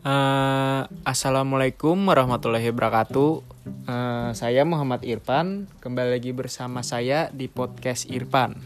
Uh, Assalamualaikum warahmatullahi wabarakatuh. Uh, saya Muhammad Irfan, kembali lagi bersama saya di podcast Irfan.